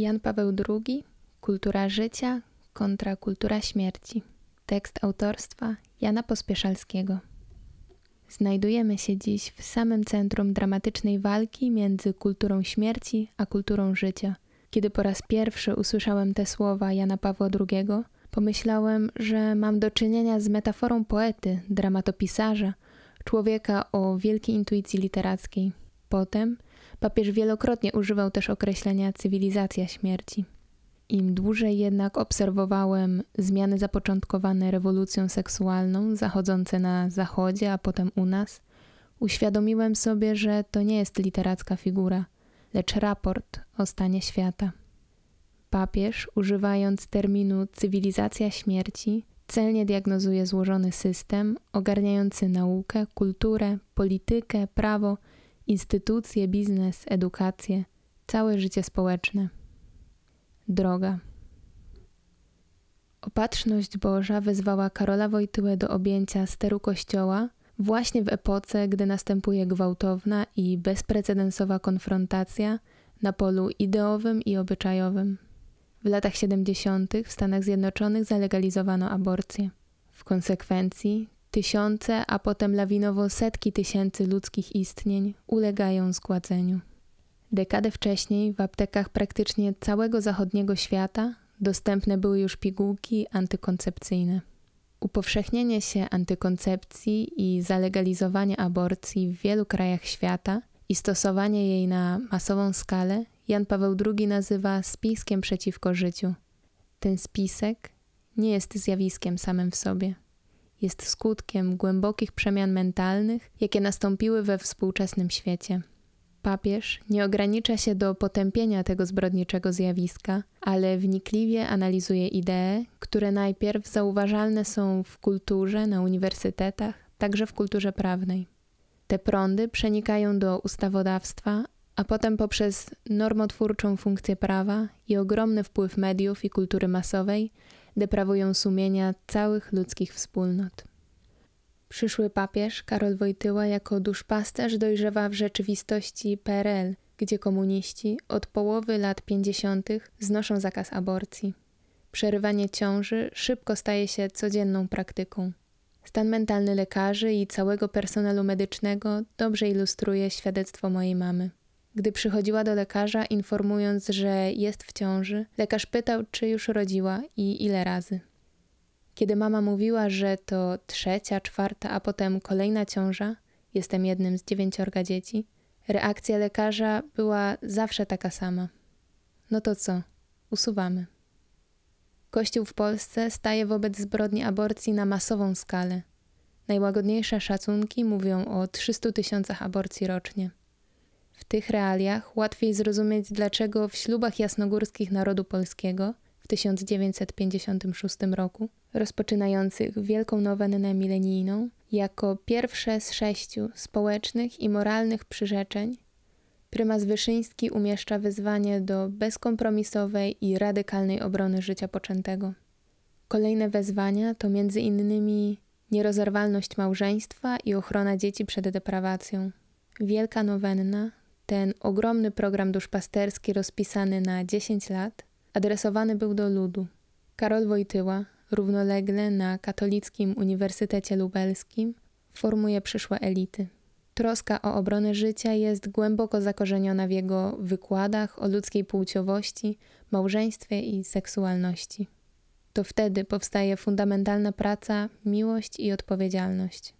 Jan Paweł II Kultura życia kontra kultura śmierci. Tekst autorstwa Jana Pospieszalskiego. Znajdujemy się dziś w samym centrum dramatycznej walki między kulturą śmierci a kulturą życia. Kiedy po raz pierwszy usłyszałem te słowa Jana Pawła II, pomyślałem, że mam do czynienia z metaforą poety, dramatopisarza, człowieka o wielkiej intuicji literackiej. Potem papież wielokrotnie używał też określenia cywilizacja śmierci. Im dłużej jednak obserwowałem zmiany zapoczątkowane rewolucją seksualną, zachodzące na Zachodzie, a potem u nas, uświadomiłem sobie, że to nie jest literacka figura, lecz raport o stanie świata. Papież, używając terminu cywilizacja śmierci, celnie diagnozuje złożony system ogarniający naukę, kulturę, politykę, prawo, instytucje, biznes, edukację, całe życie społeczne droga. Opatrzność Boża wezwała Karola Wojtyłę do objęcia steru kościoła właśnie w epoce, gdy następuje gwałtowna i bezprecedensowa konfrontacja na polu ideowym i obyczajowym. W latach 70. w Stanach Zjednoczonych zalegalizowano aborcję. W konsekwencji tysiące, a potem lawinowo setki tysięcy ludzkich istnień ulegają zgładzeniu. Dekadę wcześniej w aptekach praktycznie całego zachodniego świata dostępne były już pigułki antykoncepcyjne. Upowszechnienie się antykoncepcji i zalegalizowanie aborcji w wielu krajach świata i stosowanie jej na masową skalę Jan Paweł II nazywa spiskiem przeciwko życiu. Ten spisek nie jest zjawiskiem samym w sobie. Jest skutkiem głębokich przemian mentalnych, jakie nastąpiły we współczesnym świecie. Papież nie ogranicza się do potępienia tego zbrodniczego zjawiska, ale wnikliwie analizuje idee, które najpierw zauważalne są w kulturze, na uniwersytetach, także w kulturze prawnej. Te prądy przenikają do ustawodawstwa, a potem poprzez normotwórczą funkcję prawa i ogromny wpływ mediów i kultury masowej deprawują sumienia całych ludzkich wspólnot. Przyszły papież Karol Wojtyła jako duszpasterz dojrzewa w rzeczywistości PRL, gdzie komuniści od połowy lat 50. znoszą zakaz aborcji. Przerywanie ciąży szybko staje się codzienną praktyką. Stan mentalny lekarzy i całego personelu medycznego dobrze ilustruje świadectwo mojej mamy. Gdy przychodziła do lekarza, informując, że jest w ciąży, lekarz pytał, czy już rodziła i ile razy. Kiedy mama mówiła, że to trzecia, czwarta, a potem kolejna ciąża, jestem jednym z dziewięciorga dzieci, reakcja lekarza była zawsze taka sama. No to co? Usuwamy. Kościół w Polsce staje wobec zbrodni aborcji na masową skalę. Najłagodniejsze szacunki mówią o 300 tysiącach aborcji rocznie. W tych realiach łatwiej zrozumieć, dlaczego w ślubach jasnogórskich narodu polskiego 1956 roku, rozpoczynających wielką nowennę milenijną, jako pierwsze z sześciu społecznych i moralnych przyrzeczeń, prymas Wyszyński umieszcza wyzwanie do bezkompromisowej i radykalnej obrony życia poczętego. Kolejne wezwania to między innymi nierozerwalność małżeństwa i ochrona dzieci przed deprawacją. Wielka nowenna, ten ogromny program duszpasterski rozpisany na 10 lat, adresowany był do ludu. Karol Wojtyła, równolegle na Katolickim Uniwersytecie Lubelskim, formuje przyszłe elity. Troska o obronę życia jest głęboko zakorzeniona w jego wykładach o ludzkiej płciowości, małżeństwie i seksualności. To wtedy powstaje fundamentalna praca miłość i odpowiedzialność.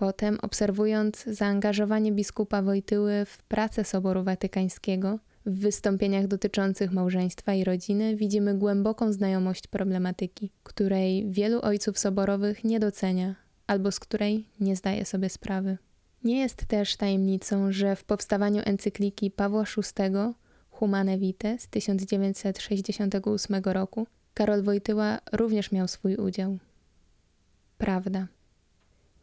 Potem, obserwując zaangażowanie biskupa Wojtyły w pracę Soboru Watykańskiego, w wystąpieniach dotyczących małżeństwa i rodziny widzimy głęboką znajomość problematyki, której wielu ojców soborowych nie docenia albo z której nie zdaje sobie sprawy. Nie jest też tajemnicą, że w powstawaniu encykliki Pawła VI Humane Vitae z 1968 roku Karol Wojtyła również miał swój udział. Prawda.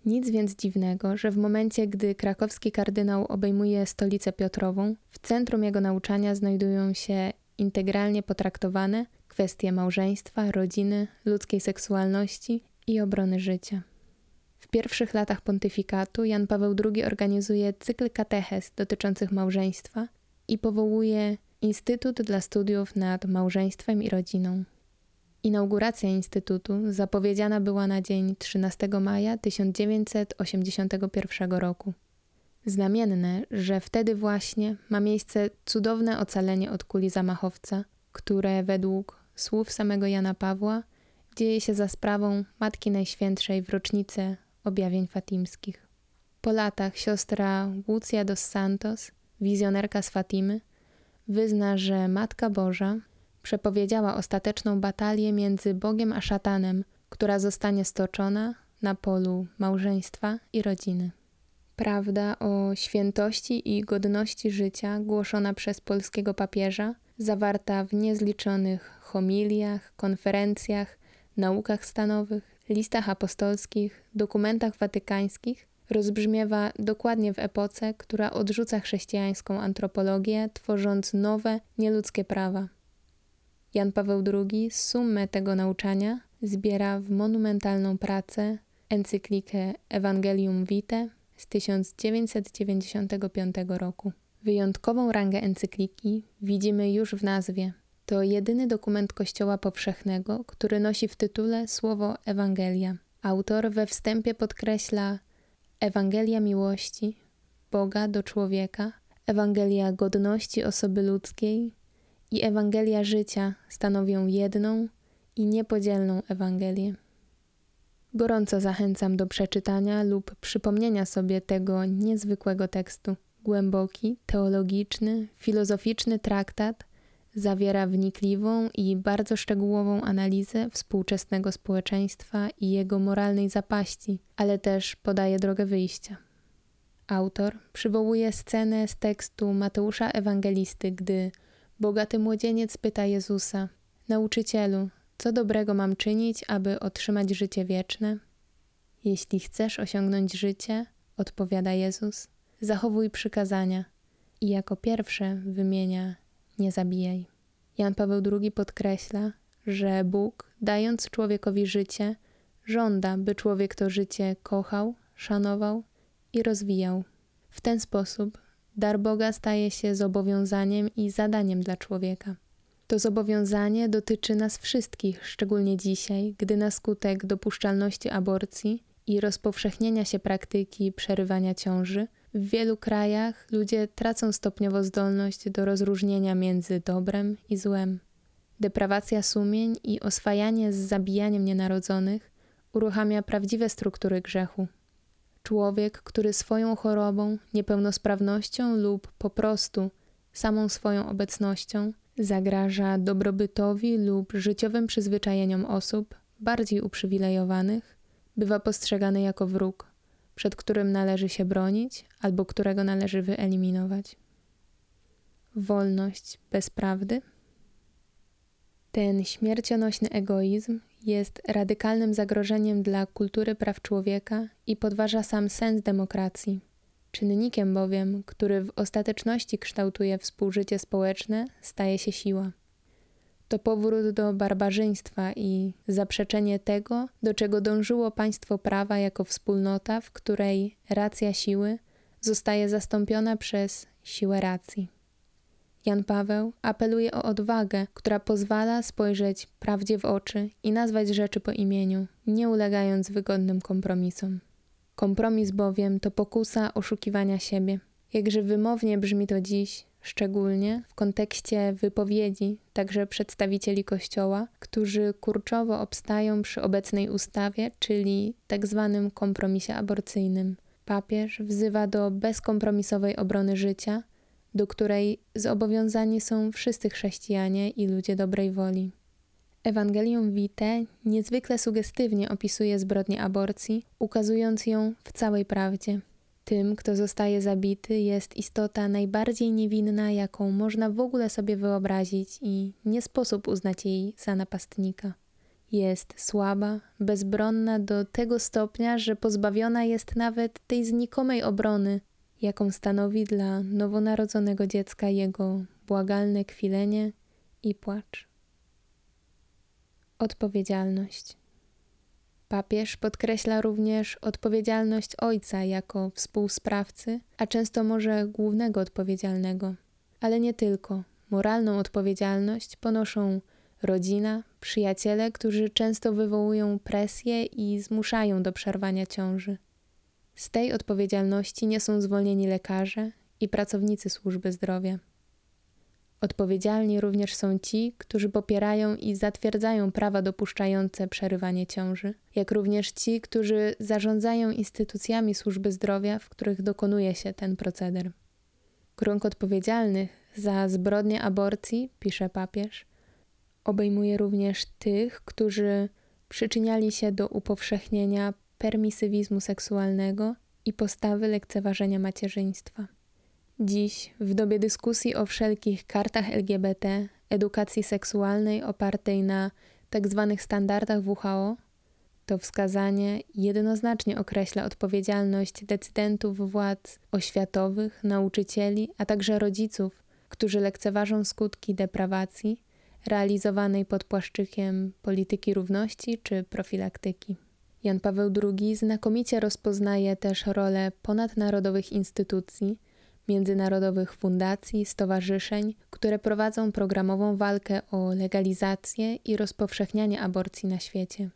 Nic więc dziwnego, że w momencie, gdy krakowski kardynał obejmuje stolicę Piotrową, w centrum jego nauczania znajdują się integralnie potraktowane kwestie małżeństwa, rodziny, ludzkiej seksualności i obrony życia. W pierwszych latach pontyfikatu Jan Paweł II organizuje cykl katechez dotyczących małżeństwa i powołuje Instytut dla Studiów nad Małżeństwem i Rodziną. Inauguracja Instytutu zapowiedziana była na dzień 13 maja 1981 roku. Znamienne, że wtedy właśnie ma miejsce cudowne ocalenie od kuli zamachowca, które według słów samego Jana Pawła dzieje się za sprawą Matki Najświętszej w rocznicę objawień fatimskich. Po latach siostra Łucja dos Santos, wizjonerka z Fatimy, wyzna, że Matka Boża przepowiedziała ostateczną batalię między Bogiem a szatanem, która zostanie stoczona na polu małżeństwa i rodziny. Prawda o świętości i godności życia głoszona przez polskiego papieża, zawarta w niezliczonych homiliach, konferencjach, naukach stanowych, listach apostolskich, dokumentach watykańskich, rozbrzmiewa dokładnie w epoce, która odrzuca chrześcijańską antropologię, tworząc nowe, nieludzkie prawa. Jan Paweł II sumę tego nauczania zbiera w monumentalną pracę, encyklikę Evangelium Vitae z 1995 roku. Wyjątkową rangę encykliki widzimy już w nazwie. To jedyny dokument Kościoła Powszechnego, który nosi w tytule słowo Ewangelia. Autor we wstępie podkreśla Ewangelia miłości Boga do człowieka, Ewangelia godności osoby ludzkiej i Ewangelia życia stanowią jedną i niepodzielną Ewangelię. Gorąco zachęcam do przeczytania lub przypomnienia sobie tego niezwykłego tekstu. Głęboki, teologiczny, filozoficzny traktat zawiera wnikliwą i bardzo szczegółową analizę współczesnego społeczeństwa i jego moralnej zapaści, ale też podaje drogę wyjścia. Autor przywołuje scenę z tekstu Mateusza Ewangelisty, gdy bogaty młodzieniec pyta Jezusa: Nauczycielu, co dobrego mam czynić, aby otrzymać życie wieczne? Jeśli chcesz osiągnąć życie, odpowiada Jezus, zachowuj przykazania. I jako pierwsze wymienia: nie zabijaj. Jan Paweł II podkreśla, że Bóg, dając człowiekowi życie, żąda, by człowiek to życie kochał, szanował i rozwijał. W ten sposób dar Boga staje się zobowiązaniem i zadaniem dla człowieka. To zobowiązanie dotyczy nas wszystkich, szczególnie dzisiaj, gdy na skutek dopuszczalności aborcji i rozpowszechnienia się praktyki przerywania ciąży, w wielu krajach ludzie tracą stopniowo zdolność do rozróżnienia między dobrem i złem. Deprawacja sumień i oswajanie z zabijaniem nienarodzonych uruchamia prawdziwe struktury grzechu. Człowiek, który swoją chorobą, niepełnosprawnością lub po prostu samą swoją obecnością zagraża dobrobytowi lub życiowym przyzwyczajeniom osób bardziej uprzywilejowanych, bywa postrzegany jako wróg, przed którym należy się bronić albo którego należy wyeliminować. Wolność bez prawdy. Ten śmiercionośny egoizm jest radykalnym zagrożeniem dla kultury praw człowieka i podważa sam sens demokracji. Czynnikiem bowiem, który w ostateczności kształtuje współżycie społeczne, staje się siła. To powrót do barbarzyństwa i zaprzeczenie tego, do czego dążyło państwo prawa jako wspólnota, w której racja siły zostaje zastąpiona przez siłę racji. Jan Paweł apeluje o odwagę, która pozwala spojrzeć prawdzie w oczy i nazwać rzeczy po imieniu, nie ulegając wygodnym kompromisom. Kompromis bowiem to pokusa oszukiwania siebie. Jakże wymownie brzmi to dziś, szczególnie w kontekście wypowiedzi także przedstawicieli Kościoła, którzy kurczowo obstają przy obecnej ustawie, czyli tzw. Tak kompromisie aborcyjnym. Papież wzywa do bezkompromisowej obrony życia, do której zobowiązani są wszyscy chrześcijanie i ludzie dobrej woli. Ewangelium Vitae niezwykle sugestywnie opisuje zbrodnię aborcji, ukazując ją w całej prawdzie. Tym, kto zostaje zabity, jest istota najbardziej niewinna, jaką można w ogóle sobie wyobrazić, i nie sposób uznać jej za napastnika. Jest słaba, bezbronna do tego stopnia, że pozbawiona jest nawet tej znikomej obrony, jaką stanowi dla nowonarodzonego dziecka jego błagalne kwilenie i płacz. Odpowiedzialność. Papież podkreśla również odpowiedzialność ojca jako współsprawcy, a często może głównego odpowiedzialnego. Ale nie tylko. moralną odpowiedzialność ponoszą rodzina, przyjaciele, którzy często wywołują presję i zmuszają do przerwania ciąży. Z tej odpowiedzialności nie są zwolnieni lekarze i pracownicy służby zdrowia. Odpowiedzialni również są ci, którzy popierają i zatwierdzają prawa dopuszczające przerywanie ciąży, jak również ci, którzy zarządzają instytucjami służby zdrowia, w których dokonuje się ten proceder. Krąg odpowiedzialnych za zbrodnie aborcji, pisze papież, obejmuje również tych, którzy przyczyniali się do upowszechnienia permisywizmu seksualnego i postawy lekceważenia macierzyństwa. Dziś, w dobie dyskusji o wszelkich kartach LGBT, edukacji seksualnej opartej na tzw. Tak standardach WHO, to wskazanie jednoznacznie określa odpowiedzialność decydentów władz oświatowych, nauczycieli, a także rodziców, którzy lekceważą skutki deprawacji realizowanej pod płaszczykiem polityki równości czy profilaktyki. Jan Paweł II znakomicie rozpoznaje też rolę ponadnarodowych instytucji, międzynarodowych fundacji, stowarzyszeń, które prowadzą programową walkę o legalizację i rozpowszechnianie aborcji na świecie.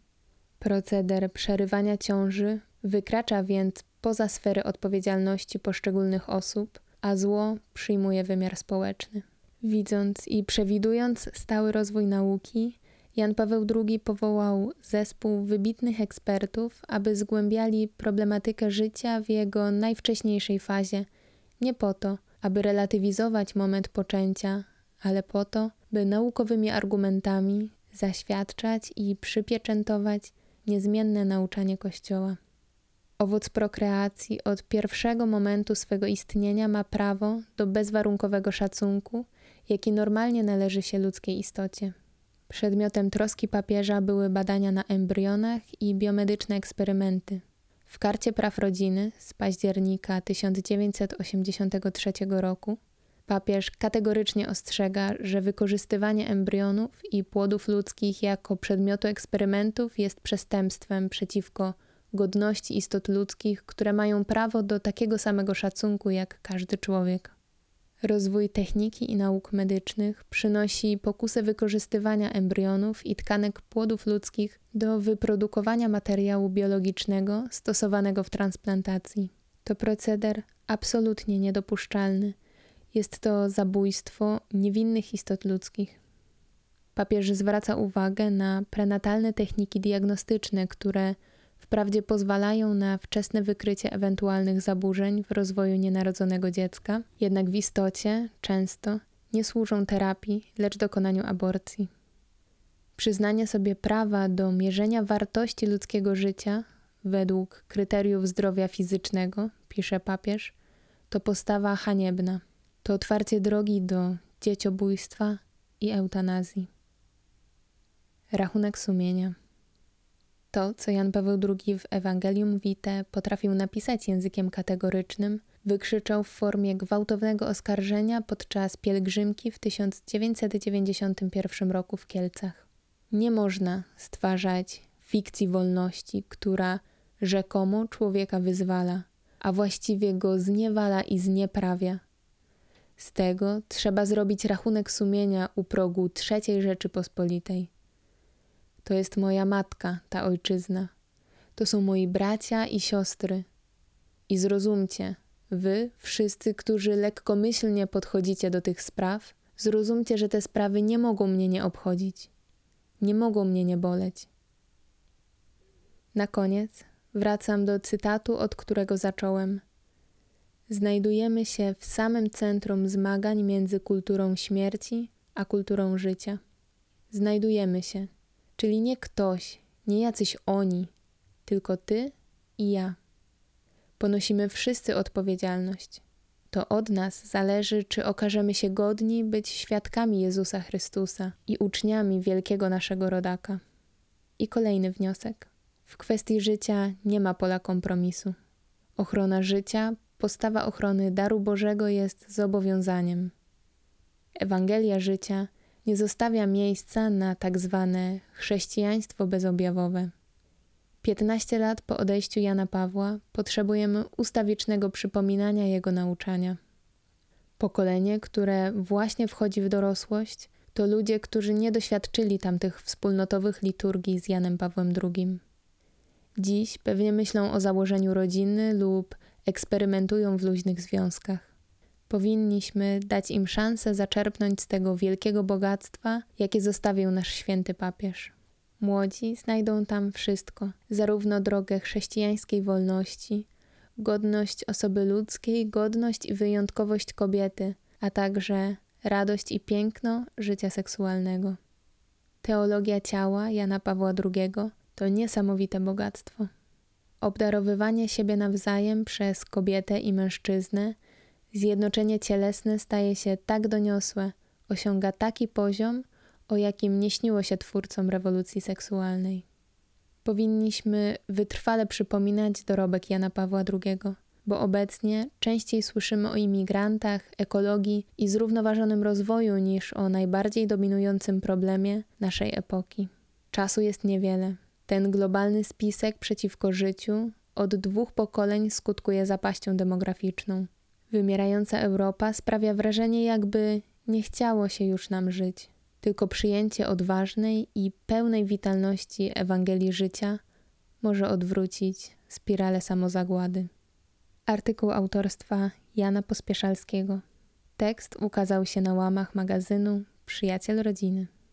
Proceder przerywania ciąży wykracza więc poza sfery odpowiedzialności poszczególnych osób, a zło przyjmuje wymiar społeczny. Widząc i przewidując stały rozwój nauki, Jan Paweł II powołał zespół wybitnych ekspertów, aby zgłębiali problematykę życia w jego najwcześniejszej fazie, nie po to, aby relatywizować moment poczęcia, ale po to, by naukowymi argumentami zaświadczać i przypieczętować niezmienne nauczanie Kościoła. Owoc prokreacji od pierwszego momentu swego istnienia ma prawo do bezwarunkowego szacunku, jaki normalnie należy się ludzkiej istocie. Przedmiotem troski papieża były badania na embrionach i biomedyczne eksperymenty. W karcie praw rodziny z października 1983 roku papież kategorycznie ostrzega, że wykorzystywanie embrionów i płodów ludzkich jako przedmiotu eksperymentów jest przestępstwem przeciwko godności istot ludzkich, które mają prawo do takiego samego szacunku jak każdy człowiek. Rozwój techniki i nauk medycznych przynosi pokusę wykorzystywania embrionów i tkanek płodów ludzkich do wyprodukowania materiału biologicznego stosowanego w transplantacji. To proceder absolutnie niedopuszczalny. Jest to zabójstwo niewinnych istot ludzkich. Papież zwraca uwagę na prenatalne techniki diagnostyczne, które wprawdzie pozwalają na wczesne wykrycie ewentualnych zaburzeń w rozwoju nienarodzonego dziecka, jednak w istocie często nie służą terapii, lecz dokonaniu aborcji. Przyznanie sobie prawa do mierzenia wartości ludzkiego życia według kryteriów zdrowia fizycznego, pisze papież, to postawa haniebna. To otwarcie drogi do dzieciobójstwa i eutanazji. Rachunek sumienia. To, co Jan Paweł II w Ewangelium Vitae potrafił napisać językiem kategorycznym, wykrzyczał w formie gwałtownego oskarżenia podczas pielgrzymki w 1991 roku w Kielcach. Nie można stwarzać fikcji wolności, która rzekomo człowieka wyzwala, a właściwie go zniewala i znieprawia. Z tego trzeba zrobić rachunek sumienia u progu trzeciej Rzeczypospolitej. To jest moja matka, ta ojczyzna. To są moi bracia i siostry. I zrozumcie, wy, wszyscy, którzy lekkomyślnie podchodzicie do tych spraw, zrozumcie, że te sprawy nie mogą mnie nie obchodzić, nie mogą mnie nie boleć. Na koniec wracam do cytatu, od którego zacząłem. Znajdujemy się w samym centrum zmagań między kulturą śmierci a kulturą życia. Znajdujemy się Czyli nie ktoś, nie jacyś oni, tylko ty i ja. Ponosimy wszyscy odpowiedzialność. To od nas zależy, czy okażemy się godni być świadkami Jezusa Chrystusa i uczniami wielkiego naszego rodaka. I kolejny wniosek. W kwestii życia nie ma pola kompromisu. Ochrona życia, postawa ochrony daru Bożego jest zobowiązaniem. Ewangelia życia nie zostawia miejsca na tak zwane chrześcijaństwo bezobjawowe. 15 lat po odejściu Jana Pawła potrzebujemy ustawicznego przypominania jego nauczania. Pokolenie, które właśnie wchodzi w dorosłość, to ludzie, którzy nie doświadczyli tamtych wspólnotowych liturgii z Janem Pawłem II. Dziś pewnie myślą o założeniu rodziny lub eksperymentują w luźnych związkach. Powinniśmy dać im szansę zaczerpnąć z tego wielkiego bogactwa, jakie zostawił nasz święty papież. Młodzi znajdą tam wszystko, zarówno drogę chrześcijańskiej wolności, godność osoby ludzkiej, godność i wyjątkowość kobiety, a także radość i piękno życia seksualnego. Teologia ciała Jana Pawła II to niesamowite bogactwo. Obdarowywanie siebie nawzajem przez kobietę i mężczyznę, zjednoczenie cielesne staje się tak doniosłe, osiąga taki poziom, o jakim nie śniło się twórcom rewolucji seksualnej. Powinniśmy wytrwale przypominać dorobek Jana Pawła II, bo obecnie częściej słyszymy o imigrantach, ekologii i zrównoważonym rozwoju niż o najbardziej dominującym problemie naszej epoki. Czasu jest niewiele. Ten globalny spisek przeciwko życiu od dwóch pokoleń skutkuje zapaścią demograficzną. Wymierająca Europa sprawia wrażenie, jakby nie chciało się już nam żyć. Tylko przyjęcie odważnej i pełnej witalności Ewangelii życia może odwrócić spiralę samozagłady. Artykuł autorstwa Jana Pospieszalskiego. Tekst ukazał się na łamach magazynu Przyjaciel Rodziny.